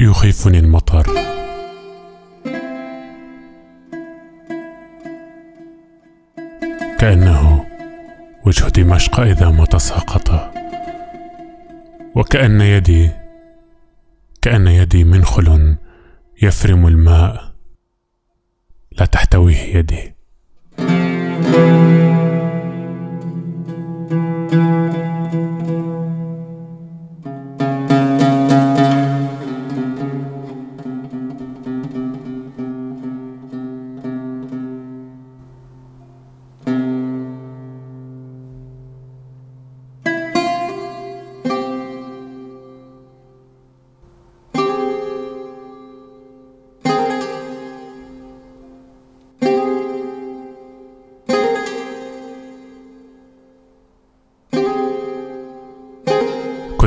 يخيفني المطر. كأنه وجه دمشق إذا ما تساقط. وكأن يدي كأن يدي منخل يفرم الماء. لا تحتويه يدي.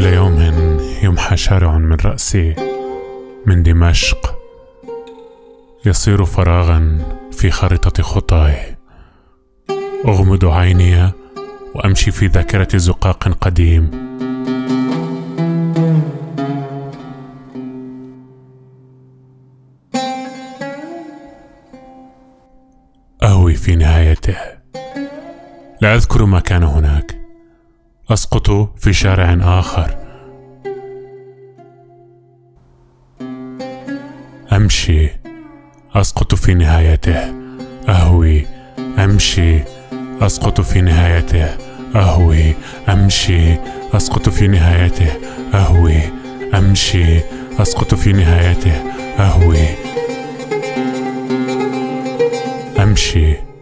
كل يوم يمحى شارع من رأسي من دمشق يصير فراغا في خارطة خطاي. أغمض عيني وأمشي في ذاكرة زقاق قديم. أهوي في نهايته. لا أذكر ما كان هناك. أسقط في شارع آخر. أمشي. أسقط في نهايته. أهوي. أمشي. أسقط في نهايته. أهوي. أمشي. أسقط في نهايته. أهوي. أمشي. أسقط في نهايته. أهوي. أمشي.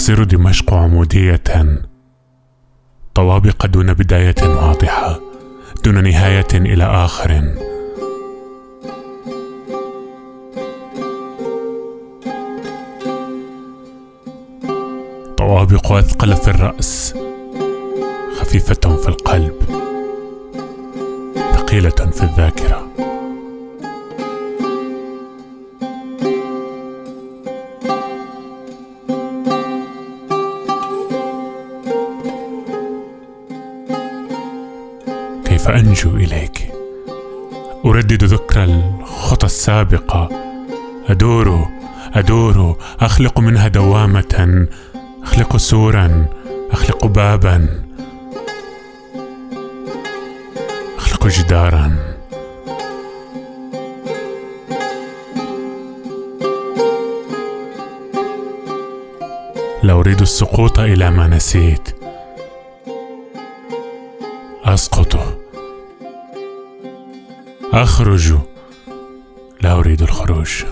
تصير دمشق عمودية. طوابق دون بداية واضحة دون نهاية إلى آخر. طوابق أثقل في الرأس خفيفة في القلب ثقيلة في الذاكرة. كيف أنجو إليك. أردد ذكرى الخطى السابقة. أدور أدور. أخلق منها دوامة. أخلق سورا. أخلق بابا. أخلق جدارا. لا أريد السقوط إلى ما نسيت. أسقط. أخرج. لا أريد الخروج.